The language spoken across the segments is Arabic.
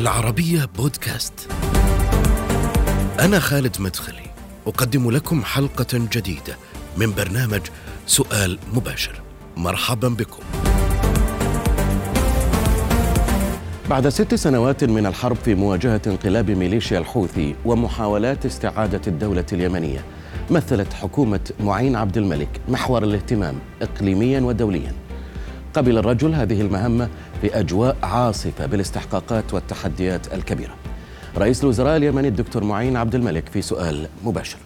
العربية بودكاست. أنا خالد مدخلي، أقدم لكم حلقة جديدة من برنامج سؤال مباشر. مرحبا بكم. بعد ست سنوات من الحرب في مواجهة انقلاب ميليشيا الحوثي ومحاولات استعادة الدولة اليمنية، مثلت حكومة معين عبد الملك محور الاهتمام إقليميا ودوليا. قبل الرجل هذه المهمة في أجواء عاصفة بالاستحقاقات والتحديات الكبيرة. رئيس الوزراء اليمني الدكتور معين عبد الملك في سؤال مباشر.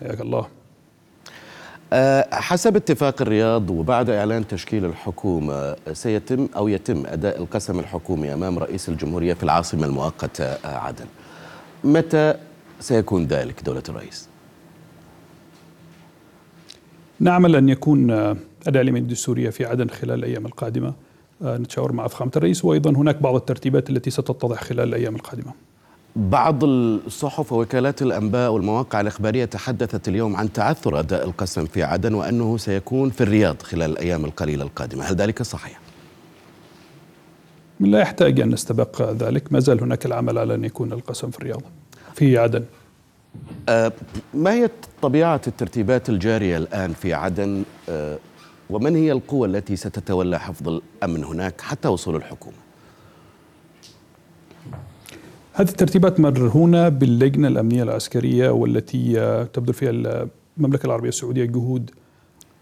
حياك الله. أه حسب اتفاق الرياض وبعد إعلان تشكيل الحكومة سيتم أو يتم أداء القسم الحكومي أمام رئيس الجمهورية في العاصمة المؤقتة عدن. متى سيكون ذلك دولة الرئيس؟ نعمل أن يكون أداء اليمين الدستورية في عدن خلال الأيام القادمة. آه، نتشاور مع فخامة الرئيس وأيضا هناك بعض الترتيبات التي ستتضح خلال الأيام القادمة. بعض الصحف ووكالات الأنباء والمواقع الإخبارية تحدثت اليوم عن تعثر أداء القسم في عدن وأنه سيكون في الرياض خلال الأيام القليلة القادمة. هل ذلك صحيح؟ لا يحتاج أن نستبق ذلك. ما زال هناك العمل على أن يكون القسم في الرياض في عدن. أه ما هي طبيعة الترتيبات الجارية الآن في عدن؟ أه ومن هي القوى التي ستتولى حفظ الأمن هناك حتى وصول الحكومة؟ هذه الترتيبات مرهونة باللجنة الأمنية العسكرية والتي تبذل فيها المملكة العربية السعودية جهود.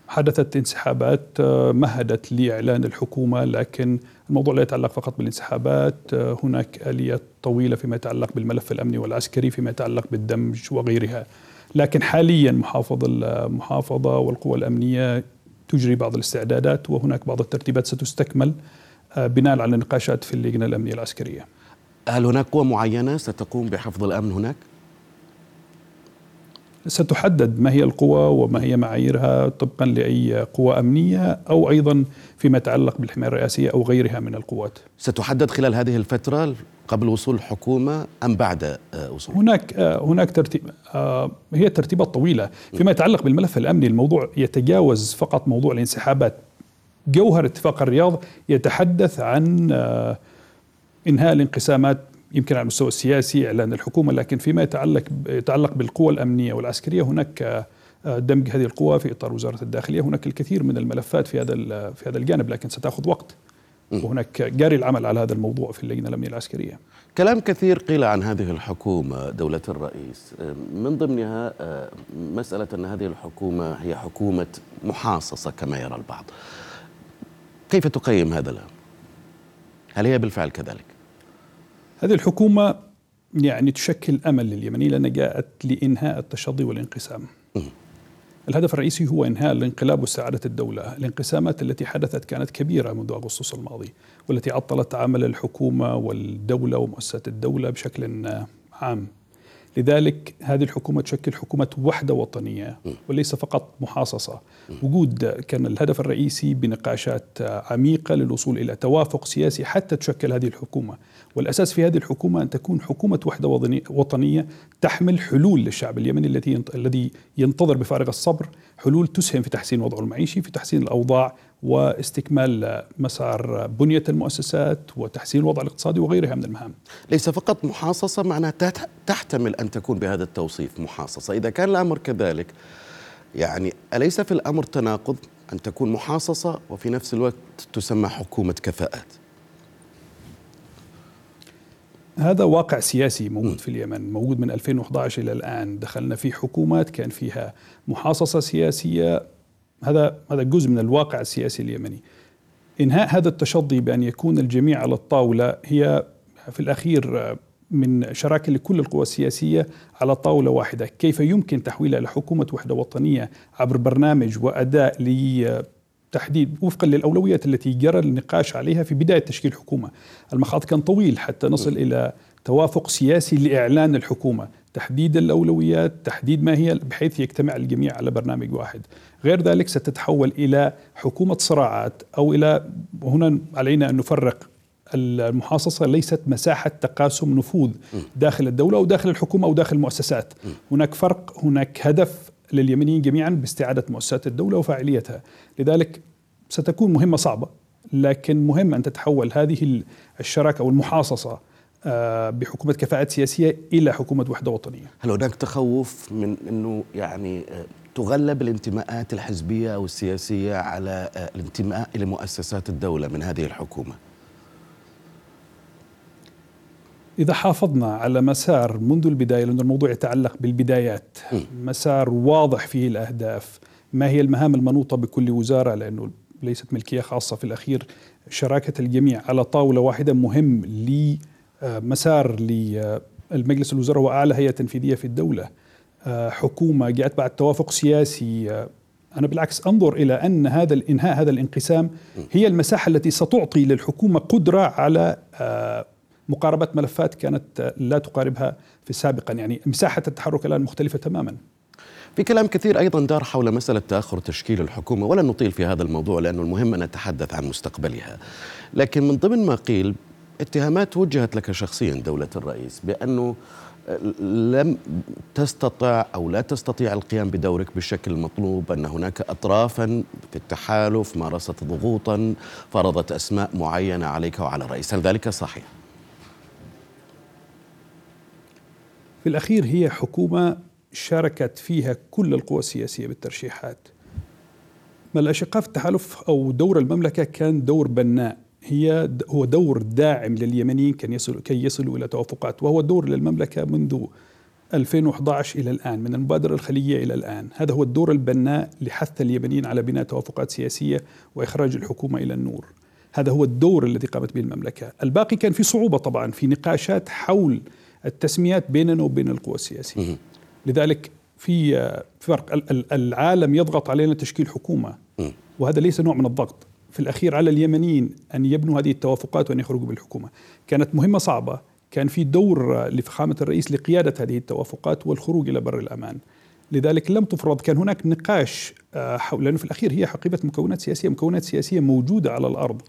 حدثت انسحابات مهدت لإعلان الحكومة لكن الموضوع لا يتعلق فقط بالانسحابات. هناك اليات طويلة فيما يتعلق بالملف الأمني والعسكري فيما يتعلق بالدمج وغيرها. لكن حاليا محافظ المحافظه والقوى الأمنية تجري بعض الاستعدادات وهناك بعض الترتيبات ستستكمل آه، بناء على النقاشات في اللجنة الأمنية العسكرية هل هناك قوى معينة ستقوم بحفظ الأمن هناك؟ ستحدد ما هي القوى وما هي معاييرها طبقا لأي قوى أمنية أو أيضا فيما يتعلق بالحماية الرئاسية أو غيرها من القوات. ستحدد خلال هذه الفترة قبل وصول الحكومة أم بعد آه، وصول؟ هناك آه، هناك ترتيب آه، هي ترتيبات طويلة فيما يتعلق بالملف الأمني الموضوع يتجاوز فقط موضوع الانسحابات. جوهر اتفاق الرياض يتحدث عن إنهاء الانقسامات يمكن على المستوى السياسي إعلان الحكومة لكن فيما يتعلق يتعلق بالقوى الأمنية والعسكرية هناك آه، دمج هذه القوى في إطار وزارة الداخلية. هناك الكثير من الملفات في هذا في هذا الجانب لكن ستأخذ وقت. وهناك جاري العمل على هذا الموضوع في اللجنة الأمنية العسكرية. كلام كثير قيل عن هذه الحكومة دولة الرئيس. آه، من ضمنها آه، مسألة أن هذه الحكومة هي حكومة محاصصة كما يرى البعض. كيف تقيم هذا الأمر؟ هل هي بالفعل كذلك؟ هذه الحكومة يعني تشكل أمل لليمنيين لأنها جاءت لإنهاء التشظي والانقسام. الهدف الرئيسي هو إنهاء الانقلاب واستعادة الدولة. الانقسامات التي حدثت كانت كبيرة منذ أغسطس الماضي والتي عطلت عمل الحكومة والدولة ومؤسسات الدولة بشكل عام. لذلك هذه الحكومة تشكل حكومة وحدة وطنية وليس فقط محاصصة. وجود كان الهدف الرئيسي بنقاشات عميقة للوصول إلى توافق سياسي حتى تشكل هذه الحكومة. والأساس في هذه الحكومة أن تكون حكومة وحدة وطنية تحمل حلول للشعب اليمني الذي الذي ينتظر بفارغ الصبر حلول تسهم في تحسين وضعه المعيشي في تحسين الأوضاع واستكمال مسار بنية المؤسسات وتحسين الوضع الاقتصادي وغيرها من المهام. ليس فقط محاصصة معناها تحتمل أن تكون بهذا التوصيف محاصصة. إذا كان الأمر كذلك يعني أليس في الأمر تناقض أن تكون محاصصة وفي نفس الوقت تسمى حكومة كفاءات؟ هذا واقع سياسي موجود في اليمن موجود من 2011 إلى الآن. دخلنا في حكومات كان فيها محاصصة سياسية هذا هذا جزء من الواقع السياسي اليمني إنهاء هذا التشظي بأن يكون الجميع على الطاولة هي في الأخير من شراكة لكل القوى السياسية على طاولة واحدة، كيف يمكن تحويلها إلى حكومة وحدة وطنية عبر برنامج واداء لتحديد وفقا للأولويات التي جرى النقاش عليها في بداية تشكيل حكومة. المخاض كان طويل حتى نصل إلى توافق سياسي لإعلان الحكومة، تحديد الأولويات، تحديد ما هي بحيث يجتمع الجميع على برنامج واحد. غير ذلك ستتحول إلى حكومة صراعات أو إلى وهنا علينا أن نفرق. المحاصصة ليست مساحة تقاسم نفوذ داخل الدولة أو داخل الحكومة أو داخل المؤسسات، هناك فرق، هناك هدف لليمنيين جميعا باستعادة مؤسسات الدولة وفاعليتها، لذلك ستكون مهمة صعبة لكن مهم أن تتحول هذه الشراكة أو آه، بحكومة كفاءات سياسية إلى حكومة وحدة وطنية. هل هناك تخوف من إنه يعني آه، تغلب الانتماءات الحزبية أو السياسية على آه، الانتماء إلى مؤسسات الدولة من هذه الحكومة؟ إذا حافظنا على مسار منذ البداية لأن الموضوع يتعلق بالبدايات مسار واضح فيه الأهداف ما هي المهام المنوطة بكل وزارة لأنه ليست ملكية خاصة في الأخير شراكة الجميع على طاولة واحدة مهم لمسار للمجلس الوزراء وأعلى هيئة تنفيذية في الدولة حكومة جاءت بعد توافق سياسي. أنا بالعكس أنظر إلى أن هذا الإنهاء هذا الانقسام هي المساحة التي ستعطي للحكومة قدرة على مقاربة ملفات كانت لا تقاربها في سابقا. يعني مساحة التحرك الآن مختلفة تماما. في كلام كثير أيضا دار حول مسألة تأخر تشكيل الحكومة ولا نطيل في هذا الموضوع لأنه المهم أن نتحدث عن مستقبلها. لكن من ضمن ما قيل اتهامات وجهت لك شخصيا دولة الرئيس بأنه لم تستطع أو لا تستطيع القيام بدورك بالشكل المطلوب أن هناك اطرافا في التحالف مارست ضغوطا فرضت أسماء معينة عليك وعلى الرئيس، هل ذلك صحيح؟ في الأخير هي حكومة شاركت فيها كل القوى السياسية بالترشيحات. ما الأشقاء في التحالف أو دور المملكة كان دور بناء. هي هو دور داعم لليمنيين كي يصلوا كي يصلوا إلى توافقات وهو دور للمملكة منذ 2011 إلى الآن من المبادرة الخليجية إلى الآن. هذا هو الدور البناء لحث اليمنيين على بناء توافقات سياسية وإخراج الحكومة إلى النور. هذا هو الدور الذي قامت به المملكة. الباقي كان في صعوبة طبعا في نقاشات حول التسميات بيننا وبين القوى السياسية. لذلك في فرق العالم يضغط علينا تشكيل حكومة. وهذا ليس نوع من الضغط. في الأخير على اليمنيين أن يبنوا هذه التوافقات وأن يخرجوا بالحكومة. كانت مهمة صعبة. كان في دور لفخامة الرئيس لقيادة هذه التوافقات والخروج إلى بر الأمان. لذلك لم تفرض. كان هناك نقاش آه، حول لأنه في الأخير هي حقيبة مكونات سياسية. مكونات سياسية موجودة على الأرض.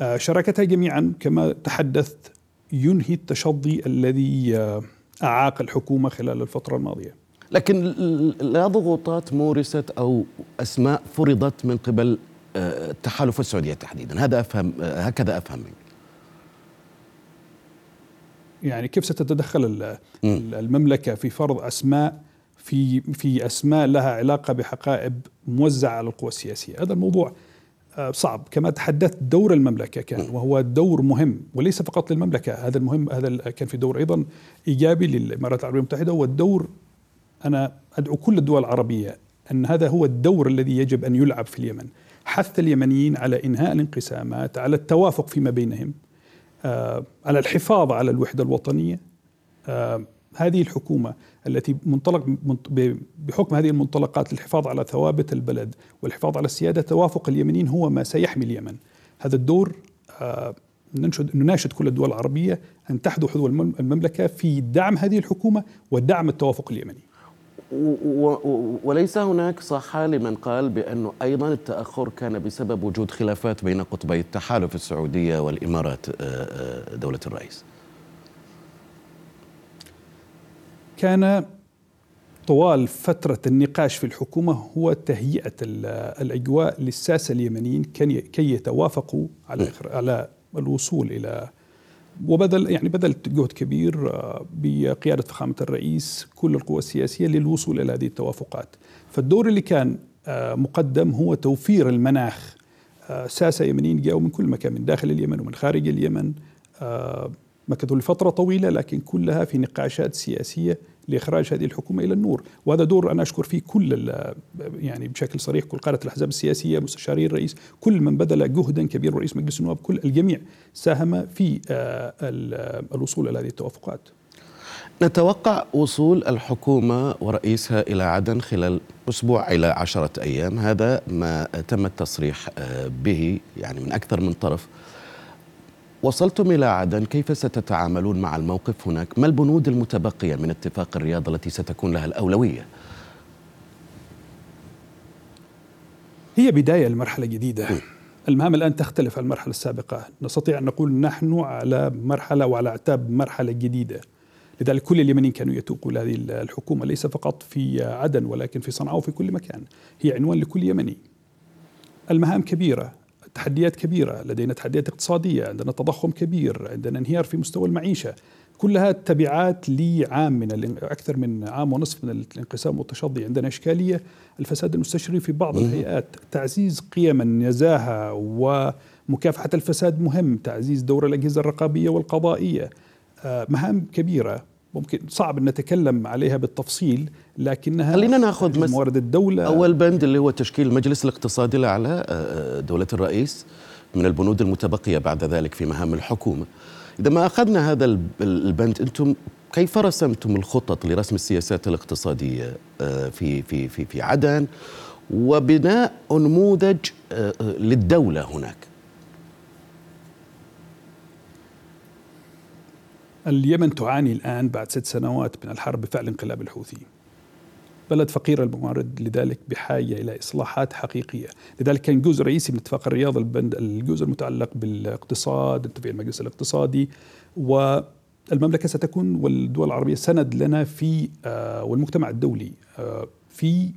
آه، شراكتها جميعا كما تحدثت ينهي التشظي الذي آه، أعاق الحكومة خلال الفترة الماضية. لكن لا ضغوطات مورست أو أسماء فرضت من قبل التحالف السعودية تحديدا. هذا أفهم آه، هكذا أفهم منك. يعني كيف ستتدخل المملكة في فرض أسماء في في أسماء لها علاقة بحقائب موزعة على القوى السياسية؟ هذا الموضوع آه، صعب. كما تحدثت دور المملكة كان وهو دور مهم وليس فقط للمملكة. هذا المهم هذا كان في دور أيضا إيجابي للإمارات العربية المتحدة والدور أنا أدعو كل الدول العربية أن هذا هو الدور الذي يجب أن يلعب في اليمن. حث اليمنيين على إنهاء الانقسامات على التوافق فيما بينهم آه، على الحفاظ على الوحدة الوطنية. آه، هذه الحكومة التي منطلق بحكم هذه المنطلقات للحفاظ على ثوابت البلد والحفاظ على السيادة توافق اليمنيين هو ما سيحمي اليمن. هذا الدور آه، ننشد نناشد كل الدول العربية أن تحدو حذو المملكة في دعم هذه الحكومة ودعم التوافق اليمني. وليس هناك صحة لمن قال بأنه أيضا التأخر كان بسبب وجود خلافات بين قطبي التحالف السعودية والإمارات آه، آه، دولة الرئيس. كان طوال فترة النقاش في الحكومة هو تهيئة الأجواء للساسة اليمنيين كي يتوافقوا على على الوصول إلى وبذل يعني بذلت جهد كبير آه، بقيادة فخامة الرئيس كل القوى السياسية للوصول إلى هذه التوافقات. فالدور اللي كان آه، مقدم هو توفير المناخ آه، ساسة يمنيين جاءوا من كل مكان من داخل اليمن ومن خارج اليمن. مكثوا لفترة طويلة لكن كلها في نقاشات سياسية لإخراج هذه الحكومة إلى النور. وهذا دور أنا أشكر فيه كل يعني بشكل صريح كل قادة الأحزاب السياسية مستشاري الرئيس كل من بذل جهدا كبيرا رئيس مجلس النواب كل الجميع ساهم في آه، الوصول إلى هذه التوافقات. نتوقع وصول الحكومة ورئيسها إلى عدن خلال أسبوع إلى عشرة أيام. هذا ما تم التصريح آه، به يعني من أكثر من طرف. وصلتم إلى عدن كيف ستتعاملون مع الموقف هناك؟ ما البنود المتبقية من اتفاق الرياض التي ستكون لها الأولوية؟ هي بداية لمرحلة جديدة. المهام الآن تختلف عن المرحلة السابقة. نستطيع أن نقول نحن على مرحلة وعلى أعتاب مرحلة جديدة. لذلك كل اليمنيين كانوا يتوقوا لهذه الحكومة ليس فقط في عدن ولكن في صنعاء وفي كل مكان. هي عنوان لكل يمني. المهام كبيرة. تحديات كبيرة لدينا تحديات اقتصادية عندنا تضخم كبير عندنا انهيار في مستوى المعيشة. كلها تبعات لعام من أكثر من عام ونصف من الانقسام والتشظي. عندنا إشكالية الفساد المستشري في بعض الهيئات تعزيز قيم النزاهة ومكافحة الفساد مهم تعزيز دور الأجهزة الرقابية والقضائية. آه، مهام كبيرة. ممكن صعب أن نتكلم عليها بالتفصيل لكنها خلينا ناخذ. موارد الدولة أول بند اللي هو تشكيل المجلس الاقتصادي الأعلى آه، آه، دولة الرئيس من البنود المتبقية بعد ذلك في مهام الحكومة إذا ما أخذنا هذا البند أنتم كيف رسمتم الخطط لرسم السياسات الاقتصادية آه، في في في في عدن وبناء نموذج للدولة هناك اليمن تعاني الآن بعد ست سنوات من الحرب بفعل انقلاب الحوثي. بلد فقير الموارد لذلك بحاجة إلى إصلاحات حقيقية. لذلك كان جزء رئيسي من اتفاق الرياض البند الجزء المتعلق بالاقتصاد اتفاق المجلس الاقتصادي والمملكة ستكون والدول العربية سند لنا في آه، والمجتمع الدولي آه، في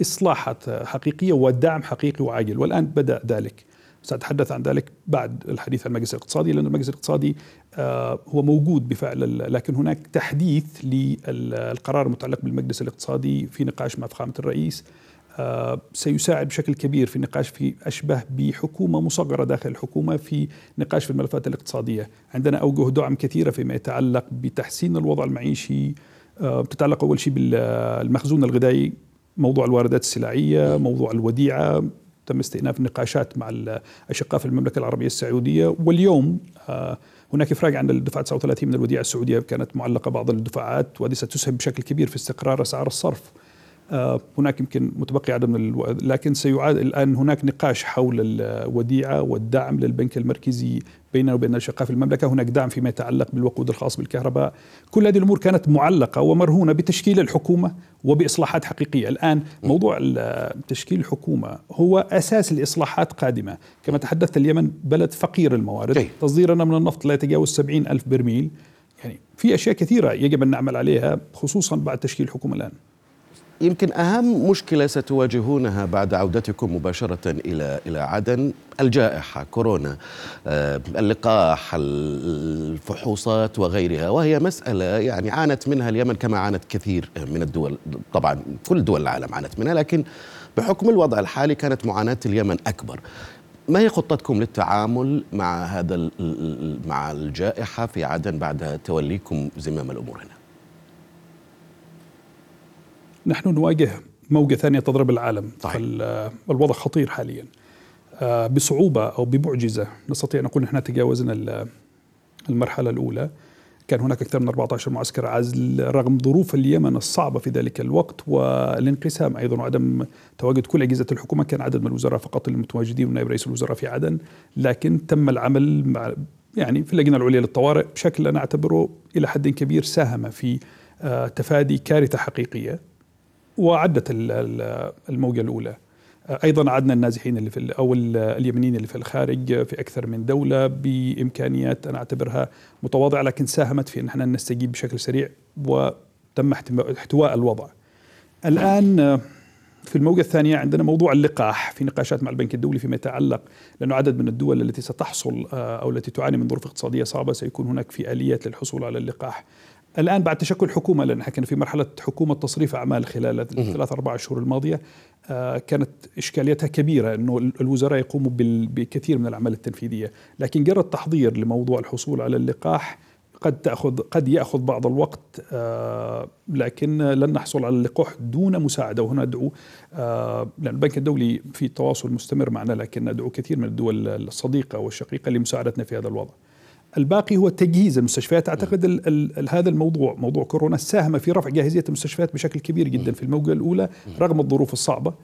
إصلاحات حقيقية ودعم حقيقي وعاجل. والآن بدأ ذلك. سأتحدث عن ذلك بعد الحديث عن المجلس الاقتصادي لأن المجلس الاقتصادي آه، هو موجود بفعل لكن هناك تحديث للقرار المتعلق بالمجلس الاقتصادي في نقاش مع فخامة الرئيس آه، سيساعد بشكل كبير في النقاش في أشبه بحكومة مصغرة داخل الحكومة في نقاش في الملفات الاقتصادية. عندنا أوجه دعم كثيرة فيما يتعلق بتحسين الوضع المعيشي آه، بتتعلق أول شيء بالمخزون الغذائي موضوع الواردات السلعية موضوع الوديعة تم استئناف النقاشات مع الاشقاء في المملكة العربية السعودية. واليوم آه، هناك إفراج عن الدفعة 39 من الوديعة السعودية كانت معلقة بعض الدفعات وهذه ستسهم بشكل كبير في استقرار أسعار الصرف. هناك يمكن متبقي عدد من ألو... لكن سيعاد الآن هناك نقاش حول الوديعة والدعم للبنك المركزي بيننا وبين الاشقاء في المملكة، هناك دعم فيما يتعلق بالوقود الخاص بالكهرباء، كل هذه الأمور كانت معلقة ومرهونة بتشكيل الحكومة وبإصلاحات حقيقية، الآن موضوع تشكيل الحكومة هو أساس الاصلاحات قادمة، كما تحدثت اليمن بلد فقير الموارد، تصديرنا من النفط لا يتجاوز 70 ألف برميل، يعني في أشياء كثيرة يجب أن نعمل عليها خصوصا بعد تشكيل الحكومة الآن. يمكن أهم مشكلة ستواجهونها بعد عودتكم مباشرة إلى إلى عدن الجائحة كورونا. آه، اللقاح الفحوصات وغيرها. وهي مسألة يعني عانت منها اليمن كما عانت كثير من الدول طبعا كل دول العالم عانت منها لكن بحكم الوضع الحالي كانت معاناة اليمن أكبر. ما هي خطتكم للتعامل مع هذا مع الجائحة في عدن بعد توليكم زمام الأمور هنا؟ نحن نواجه موجة ثانية تضرب العالم. صحيح. الوضع خطير حاليا. آه، بصعوبة أو بمعجزة نستطيع نقول نحن تجاوزنا المرحلة الأولى. كان هناك أكثر من 14 معسكر عزل رغم ظروف اليمن الصعبة في ذلك الوقت والانقسام أيضا وعدم تواجد كل أجهزة الحكومة كان عدد من الوزراء فقط المتواجدين ونائب رئيس الوزراء في عدن. لكن تم العمل مع يعني في اللجنة العليا للطوارئ بشكل أنا أعتبره إلى حد كبير ساهم في آه، تفادي كارثة حقيقية. وعدت الموجة الأولى أيضا عدنا النازحين اللي في أو اليمنيين اللي في الخارج في أكثر من دولة بإمكانيات أنا أعتبرها متواضعة لكن ساهمت في إن إحنا نستجيب بشكل سريع وتم احتواء الوضع. الآن في الموجة الثانية عندنا موضوع اللقاح في نقاشات مع البنك الدولي فيما يتعلق لأنه عدد من الدول التي ستحصل أو التي تعاني من ظروف اقتصادية صعبة سيكون هناك في آليات للحصول على اللقاح الآن بعد تشكل حكومة لأن كنا في مرحلة حكومة تصريف أعمال خلال الثلاث أربع شهور الماضية. آه، كانت إشكاليتها كبيرة إنه الوزراء يقوموا بكثير من الأعمال التنفيذية، لكن جرى التحضير لموضوع الحصول على اللقاح. قد تاخذ قد يأخذ بعض الوقت آه، لكن لن نحصل على اللقاح دون مساعدة وهنا أدعو آه، لأن البنك الدولي في تواصل مستمر معنا لكن ندعو كثير من الدول الصديقة والشقيقة لمساعدتنا في هذا الوضع. الباقي هو تجهيز المستشفيات. أعتقد ال ال ال هذا الموضوع موضوع كورونا ساهم في رفع جاهزية المستشفيات بشكل كبير جدا في الموجة الأولى رغم الظروف الصعبة.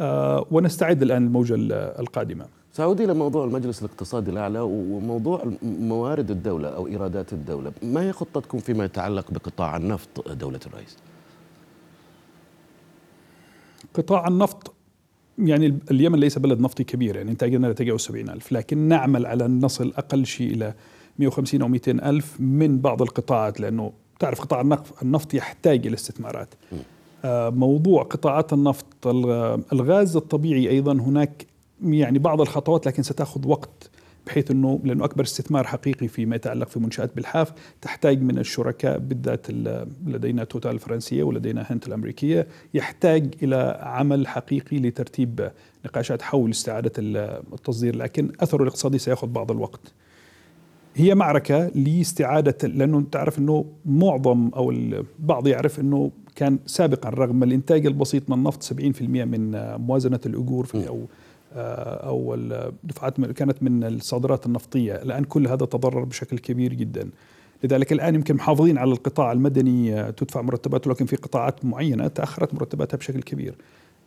آه ونستعد الآن للموجة القادمة. سأعود إلى موضوع المجلس الاقتصادي الأعلى وموضوع موارد الدولة أو إيرادات الدولة. ما هي خطتكم فيما يتعلق بقطاع النفط دولة الرئيس؟ قطاع النفط يعني اليمن ليس بلد نفطي كبير يعني إنتاجنا لا يتجاوز 70 ألف لكن نعمل على أن نصل أقل شيء إلى 150 أو 200 ألف من بعض القطاعات لأنه تعرف قطاع النفط يحتاج إلى استثمارات آه، موضوع قطاعات النفط الغاز الطبيعي أيضا هناك يعني بعض الخطوات لكن ستأخذ وقت بحيث إنه لأنه أكبر استثمار حقيقي فيما يتعلق في منشآت بالحاف تحتاج من الشركاء بالذات لدينا توتال الفرنسية ولدينا هنت الأمريكية يحتاج إلى عمل حقيقي لترتيب نقاشات حول استعادة التصدير لكن أثره الاقتصادي سيأخذ بعض الوقت. هي معركة لاستعادة لأنه تعرف إنه معظم أو البعض يعرف إنه كان سابقا رغم الإنتاج البسيط من النفط 70% من موازنة الأجور في آه، أو الدفعات كانت من الصادرات النفطية، الآن كل هذا تضرر بشكل كبير جدا. لذلك الآن يمكن محافظين على القطاع المدني تدفع مرتباته لكن في قطاعات معينة تأخرت مرتباتها بشكل كبير.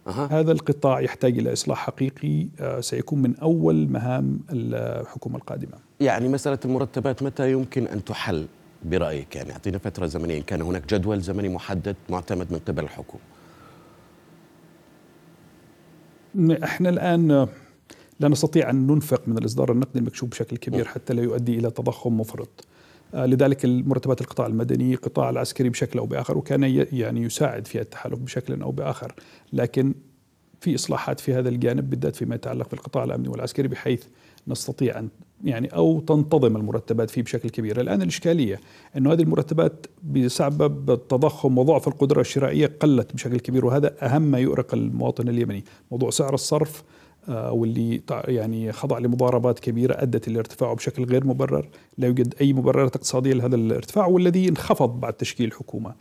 أه. هذا القطاع يحتاج إلى إصلاح حقيقي آه، سيكون من أول مهام الحكومة القادمة. يعني مسألة المرتبات متى يمكن أن تحل برأيك؟ يعني أعطينا فترة زمنية، كان هناك جدول زمني محدد معتمد من قبل الحكومة. إحنا الآن لا نستطيع أن ننفق من الإصدار النقدي المكشوف بشكل كبير حتى لا يؤدي إلى تضخم مفرط. آه، لذلك المرتبات القطاع المدني القطاع العسكري بشكل أو بآخر وكان يعني يساعد في التحالف بشكل أو بآخر. لكن في إصلاحات في هذا الجانب بالذات فيما يتعلق بالقطاع الأمني والعسكري بحيث نستطيع أن يعني أو تنتظم المرتبات فيه بشكل كبير، الآن الإشكالية إنه هذه المرتبات بسبب التضخم وضعف القدرة الشرائية قلت بشكل كبير وهذا أهم ما يؤرق المواطن اليمني، موضوع سعر الصرف واللي يعني خضع لمضاربات كبيرة أدت إلى ارتفاعه بشكل غير مبرر، لا يوجد أي مبررات اقتصادية لهذا الارتفاع والذي انخفض بعد تشكيل الحكومة.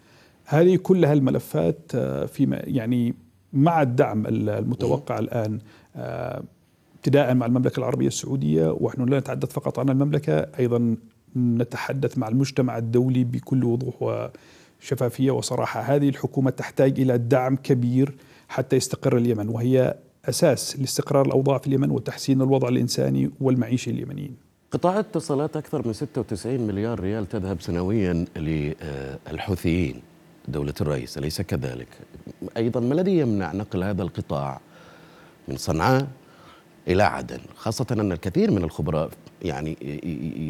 هذه كلها الملفات آه، فيما يعني مع الدعم المتوقع الآن آه، ابتداء مع المملكة العربية السعودية ونحن لا نتحدث فقط عن المملكة أيضا نتحدث مع المجتمع الدولي بكل وضوح وشفافية وصراحة. هذه الحكومة تحتاج إلى دعم كبير حتى يستقر اليمن وهي أساس لاستقرار الأوضاع في اليمن وتحسين الوضع الإنساني والمعيشي اليمنيين. قطاع الاتصالات أكثر من 96 مليار ريال تذهب سنويا للحوثيين دولة الرئيس أليس كذلك؟ أيضا ما الذي يمنع نقل هذا القطاع من صنعاء إلى عدن خاصة أن الكثير من الخبراء يعني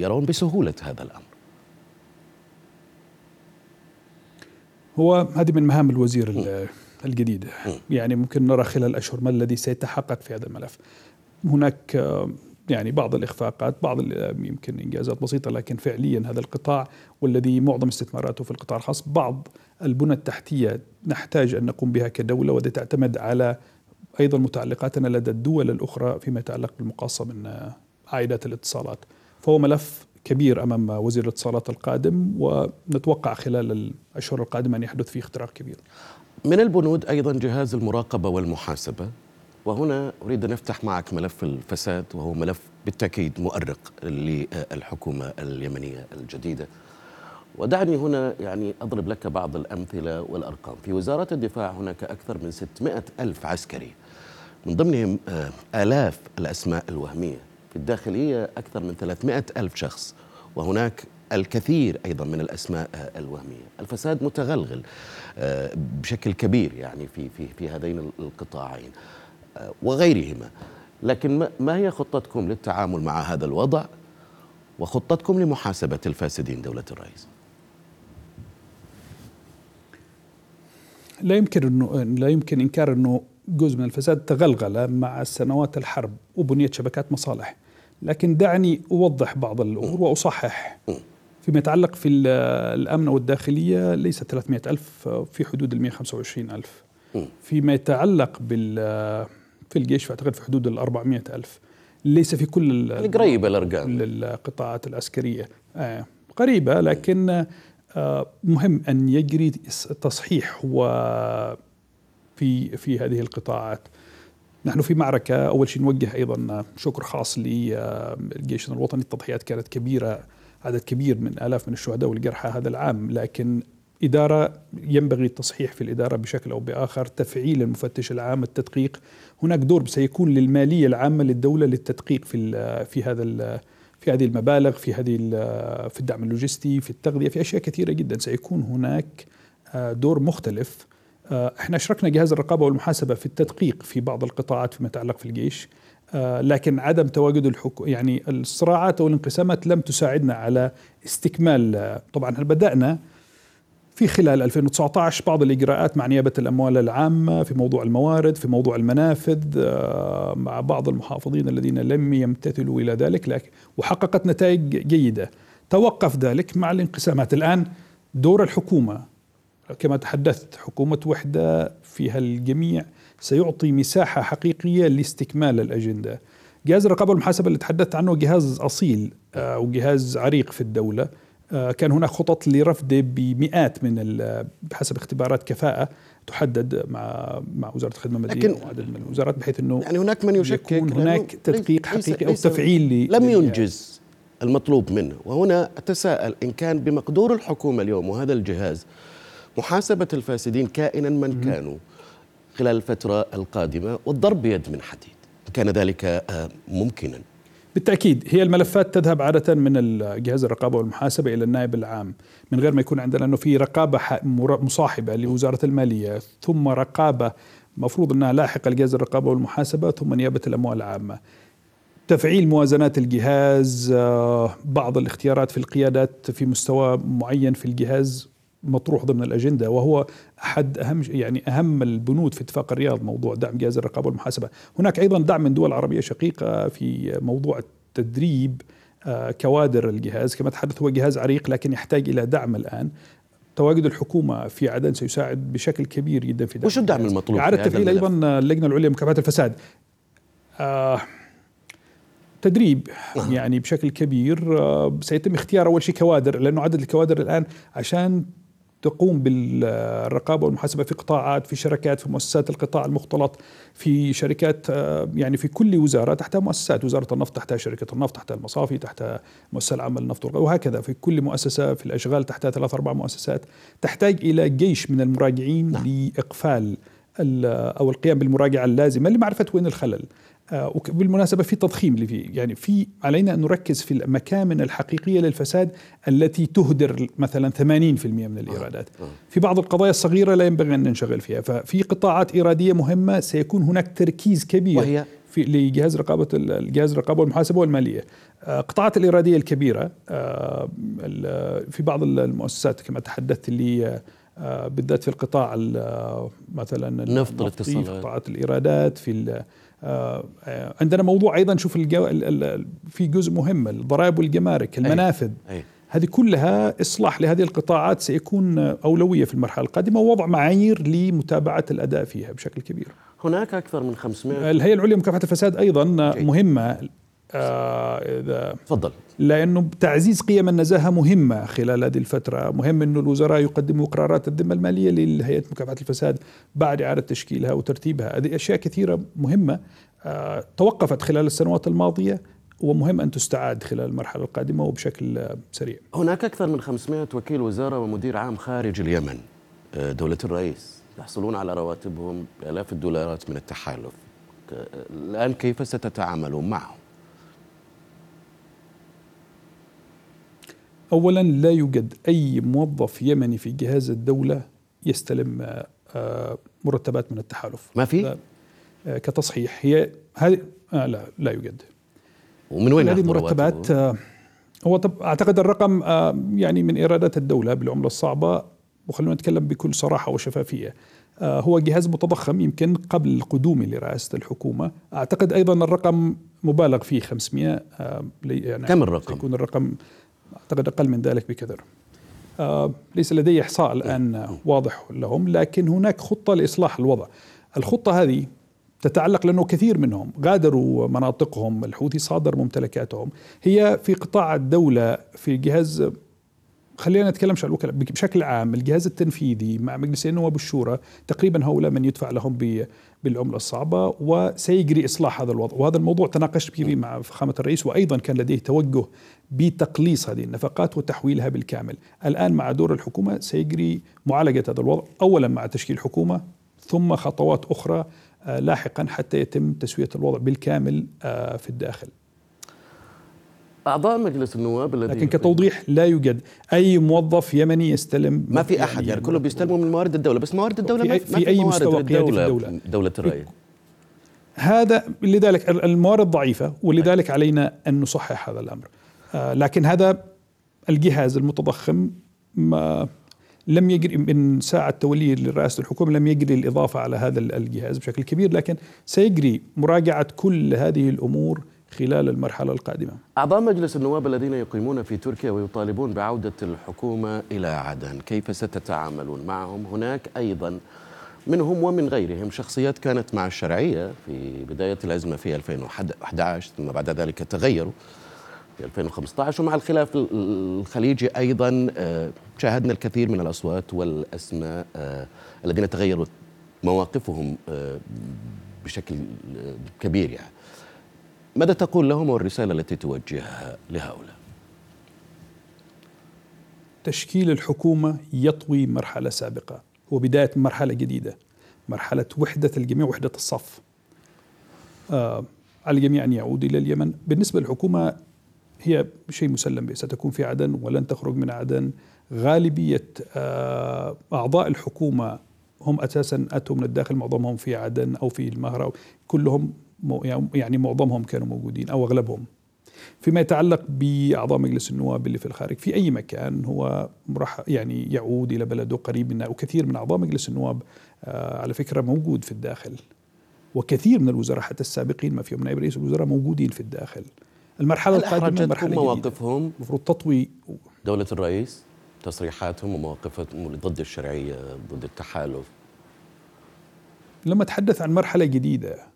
يرون بسهولة هذا الأمر هو هذه من مهام الوزير الجديد يعني ممكن نرى خلال أشهر ما الذي سيتحقق في هذا الملف. هناك يعني بعض الإخفاقات بعض يمكن إنجازات بسيطة لكن فعليا هذا القطاع والذي معظم استثماراته في القطاع الخاص بعض البنى التحتية نحتاج أن نقوم بها كدولة وذي تعتمد على أيضا متعلقاتنا لدى الدول الأخرى فيما يتعلق بالمقاصة من عائدات الاتصالات. فهو ملف كبير أمام وزير الاتصالات القادم ونتوقع خلال الأشهر القادمة أن يحدث فيه اختراق كبير. من البنود أيضا جهاز المراقبة والمحاسبة وهنا أريد أن أفتح معك ملف الفساد وهو ملف بالتأكيد مؤرق للحكومة اليمنية الجديدة. ودعني هنا يعني أضرب لك بعض الأمثلة والأرقام. في وزارة الدفاع هناك أكثر من 600 ألف عسكري من ضمنهم آه، آلاف الأسماء الوهمية. في الداخلية أكثر من 300 ألف شخص وهناك الكثير أيضا من الأسماء آه، الوهمية. الفساد متغلغل آه، بشكل كبير يعني في, في, في هذين القطاعين وغيرهما. لكن ما هي خطتكم للتعامل مع هذا الوضع؟ وخطتكم لمحاسبة الفاسدين دولة الرئيس. لا يمكن إنه لا يمكن إنكار إنه جزء من الفساد تغلغل مع سنوات الحرب وبنية شبكات مصالح. لكن دعني أوضح بعض الأمور وأصحح. فيما يتعلق في الأمن والداخلية ليس 300 ألف في حدود ال 125 ألف. فيما يتعلق بال في الجيش فأعتقد في حدود ال 400 ألف. ليس في كل يعني قريبة الأرقام. القطاعات العسكرية. آه قريبة لكن آه مهم أن يجري تصحيح و في في هذه القطاعات. نحن في معركة أول شيء نوجه أيضا شكر خاص للجيش الوطني. التضحيات كانت كبيرة. عدد كبير من آلاف من الشهداء والجرحى هذا العام لكن إدارة ينبغي التصحيح في الإدارة بشكل أو بآخر تفعيل المفتش العام التدقيق. هناك دور سيكون للمالية العامة للدولة للتدقيق في في هذا في هذه المبالغ في هذه في الدعم اللوجستي في التغذية في أشياء كثيرة جدا. سيكون هناك آه، دور مختلف. آه، إحنا أشركنا جهاز الرقابة والمحاسبة في التدقيق في بعض القطاعات فيما يتعلق في الجيش. لكن عدم تواجد الحكو يعني الصراعات أو الانقسامات لم تساعدنا على استكمال طبعا هل بدأنا في خلال 2019 بعض الإجراءات مع نيابة الأموال العامة في موضوع الموارد في موضوع المنافذ آه، مع بعض المحافظين الذين لم يمتثلوا إلى ذلك لكن وحققت نتائج جيدة. توقف ذلك مع الانقسامات. الآن دور الحكومة كما تحدثت حكومة وحدة فيها الجميع سيعطي مساحة حقيقية لاستكمال الأجندة. جهاز الرقابة والمحاسبة اللي تحدثت عنه جهاز أصيل آه، وجهاز عريق في الدولة. آه، كان هناك خطط لرفده بمئات من بحسب اختبارات كفاءة تحدد مع مع وزارة الخدمة المدنية وعدد من الوزارات بحيث إنه يعني هناك من يشكك يكون هناك تدقيق حقيقي أو تفعيل لم ينجز المطلوب منه. وهنا أتساءل إن كان بمقدور الحكومة اليوم وهذا الجهاز محاسبة الفاسدين كائنا من كانوا خلال الفترة القادمة والضرب بيد من حديد كان ذلك آه، ممكنا بالتأكيد هي الملفات تذهب عادة من جهاز الرقابة والمحاسبة إلى النائب العام من غير ما يكون عندنا أنه في رقابة مصاحبة لوزارة المالية ثم رقابة مفروض أنها لاحقة لجهاز الرقابة والمحاسبة ثم نيابة الأموال العامة. تفعيل موازنات الجهاز آه، بعض الاختيارات في القيادات في مستوى معين في الجهاز مطروح ضمن الأجندة وهو أحد أهم يعني أهم البنود في اتفاق الرياض موضوع دعم جهاز الرقابة والمحاسبة، هناك أيضا دعم من دول عربية شقيقة في موضوع التدريب آه، كوادر الجهاز كما تحدث هو جهاز عريق لكن يحتاج إلى دعم الآن تواجد الحكومة في عدن سيساعد بشكل كبير جدا في دعم وش الدعم المطلوب؟ أعادة تفعيل أيضا اللجنة العليا لمكافحة الفساد. آه تدريب. يعني بشكل كبير آه سيتم اختيار أول شيء كوادر لأنه عدد الكوادر الآن عشان تقوم بالرقابة والمحاسبة في قطاعات في شركات في مؤسسات القطاع المختلط في شركات آه، يعني في كل وزارة تحتها مؤسسات وزارة النفط تحتها شركة النفط تحتها المصافي تحتها المؤسسه العامة للنفط وهكذا في كل مؤسسة في الأشغال تحتها ثلاث أربع مؤسسات تحتاج إلى جيش من المراجعين نعم. لإقفال أو القيام بالمراجعة اللازمة لمعرفة وين الخلل وبالمناسبة في تضخيم اللي فيه يعني في علينا أن نركز في المكامن الحقيقية للفساد التي تهدر مثلا 80% من الإيرادات. آه، آه. في بعض القضايا الصغيرة لا ينبغي أن ننشغل فيها. ففي قطاعات إيرادية مهمة سيكون هناك تركيز كبير وهي؟ في لجهاز رقابة الجهاز الرقابة والمحاسبة والمالية. قطاعات الإيرادية الكبيرة في بعض المؤسسات كما تحدثت اللي بالذات في القطاع مثلا النفط الاتصالات قطاعات الإيرادات في آه، عندنا موضوع أيضا شوف الجو في جزء مهم الضرائب والجمارك المنافذ أي. أي. هذه كلها إصلاح لهذه القطاعات سيكون أولوية في المرحلة القادمة ووضع معايير لمتابعة الأداء فيها بشكل كبير. هناك أكثر من 500 الهيئة العليا لمكافحة الفساد أيضا. مهمة آه اذا تفضل لأنه تعزيز قيم النزاهة مهمة خلال هذه الفترة، مهم أنه الوزراء يقدموا قرارات الذمة المالية لهيئة مكافحة الفساد بعد إعادة تشكيلها وترتيبها، هذه أشياء كثيرة مهمة آه توقفت خلال السنوات الماضية ومهم أن تستعاد خلال المرحلة القادمة وبشكل سريع. هناك أكثر من 500 وكيل وزارة ومدير عام خارج اليمن آه، دولة الرئيس يحصلون على رواتبهم بآلاف الدولارات من التحالف. الآن كيف ستتعاملون معهم؟ اولا لا يوجد أي موظف يمني في جهاز الدولة يستلم آه، مرتبات من التحالف. ما في؟ آه، كتصحيح. هي هذه آه لا لا يوجد. ومن وين هذه المرتبات آه هو طب أعتقد الرقم آه يعني من إيرادات الدولة بالعملة الصعبة وخلونا نتكلم بكل صراحة وشفافية. آه هو جهاز متضخم يمكن قبل قدومي لرئاسة الحكومة. أعتقد أيضا الرقم مبالغ فيه 500 آه يعني كم الرقم؟ يكون الرقم أعتقد أقل من ذلك بكثير. آه ليس لدي إحصاء الآن واضح لهم لكن هناك خطة لإصلاح الوضع. الخطة هذه تتعلق لأنه كثير منهم غادروا مناطقهم الحوثي صادر ممتلكاتهم. هي في قطاع الدولة في جهاز خلينا نتكلم عن الوكلاء. بشكل عام الجهاز التنفيذي مع مجلسي النواب والشورى تقريبا هؤلاء من يدفع لهم بالعملة الصعبة وسيجري إصلاح هذا الوضع. وهذا الموضوع تناقشت فيه مع فخامه الرئيس وأيضا كان لديه توجه بتقليص هذه النفقات وتحويلها بالكامل. الآن مع دور الحكومة سيجري معالجة هذا الوضع اولا مع تشكيل حكومة ثم خطوات أخرى آه، لاحقا حتى يتم تسوية الوضع بالكامل آه، في الداخل. أعضاء مجلس النواب الذي لكن كتوضيح لا يوجد أي موظف يمني يستلم ما في أحد يعني كله بيستلموا من موارد الدولة بس موارد الدولة في ما في, في أي مستوى قيادي في الدولة. دولة الرئيس هذا لذلك الموارد ضعيفة ولذلك علينا أن نصحح هذا الأمر. آه لكن هذا الجهاز المتضخم ما لم يجري من ساعة توليه لرئاسة الحكومة لم يجري الإضافة على هذا الجهاز بشكل كبير لكن سيجري مراجعة كل هذه الأمور خلال المرحلة القادمة. أعضاء مجلس النواب الذين يقيمون في تركيا ويطالبون بعودة الحكومة إلى عدن كيف ستتعاملون معهم؟ هناك أيضا منهم ومن غيرهم شخصيات كانت مع الشرعية في بداية الأزمة في 2011 ثم بعد ذلك تغيروا في 2015 ومع الخلاف الخليجي أيضا آه، شاهدنا الكثير من الأصوات والأسماء آه، الذين تغيروا مواقفهم آه، بشكل كبير يعني. ماذا تقول لهم والرسالة التي توجهها لهؤلاء؟ تشكيل الحكومة يطوي مرحلة سابقة. وبداية مرحلة جديدة مرحلة وحدة الجميع وحدة الصف. آه على الجميع أن يعود إلى اليمن. بالنسبة للحكومة هي شيء مسلم به ستكون في عدن ولن تخرج من عدن. غالبية آه أعضاء الحكومة هم أساسا أتوا من الداخل معظمهم في عدن أو في المهرة. كلهم يعني معظمهم كانوا موجودين أو أغلبهم. فيما يتعلق بأعضاء مجلس النواب اللي في الخارج في أي مكان هو راح يعني يعود إلى بلده قريب منا وكثير من أعضاء مجلس النواب آه على فكرة موجود في الداخل. وكثير من الوزراء حتى السابقين ما فيهم نائب رئيس الوزراء موجودين في الداخل. المرحلة القادمة مرحلة مواقفهم؟ المفروض تطوي دولة الرئيس تصريحاتهم ومواقفهم ضد الشرعية ضد التحالف. لما أتحدث عن مرحلة جديدة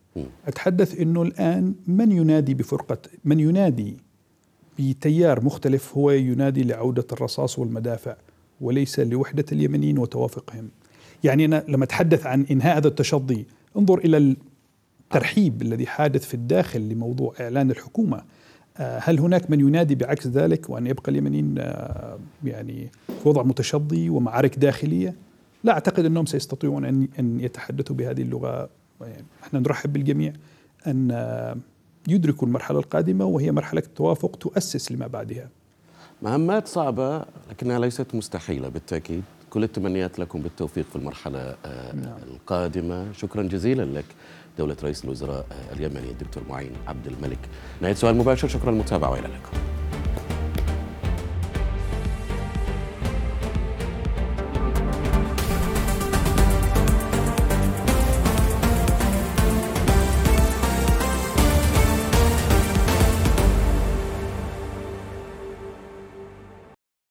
أتحدث أنه الآن من ينادي بفرقة من ينادي بتيار مختلف هو ينادي لعودة الرصاص والمدافع وليس لوحدة اليمنيين وتوافقهم. يعني أنا لما أتحدث عن إنهاء هذا التشظي انظر إلى الترحيب الذي حادث في الداخل لموضوع إعلان الحكومة. آه، هل هناك من ينادي بعكس ذلك وأن يبقى اليمنيين آه، يعني في وضع متشظي ومعارك داخلية؟ لا أعتقد أنهم سيستطيعون أن يتحدثوا بهذه اللغة إحنا نرحب بالجميع أن يدركوا المرحلة القادمة وهي مرحلة توافق تؤسس لما بعدها. مهمات صعبة لكنها ليست مستحيلة بالتأكيد، كل التمنيات لكم بالتوفيق في المرحلة آه، نعم. القادمة، شكرا جزيلا لك دولة رئيس الوزراء اليمني الدكتور معين عبد الملك. نهاية سؤال مباشر شكرا للمتابعة وإلى اللقاء.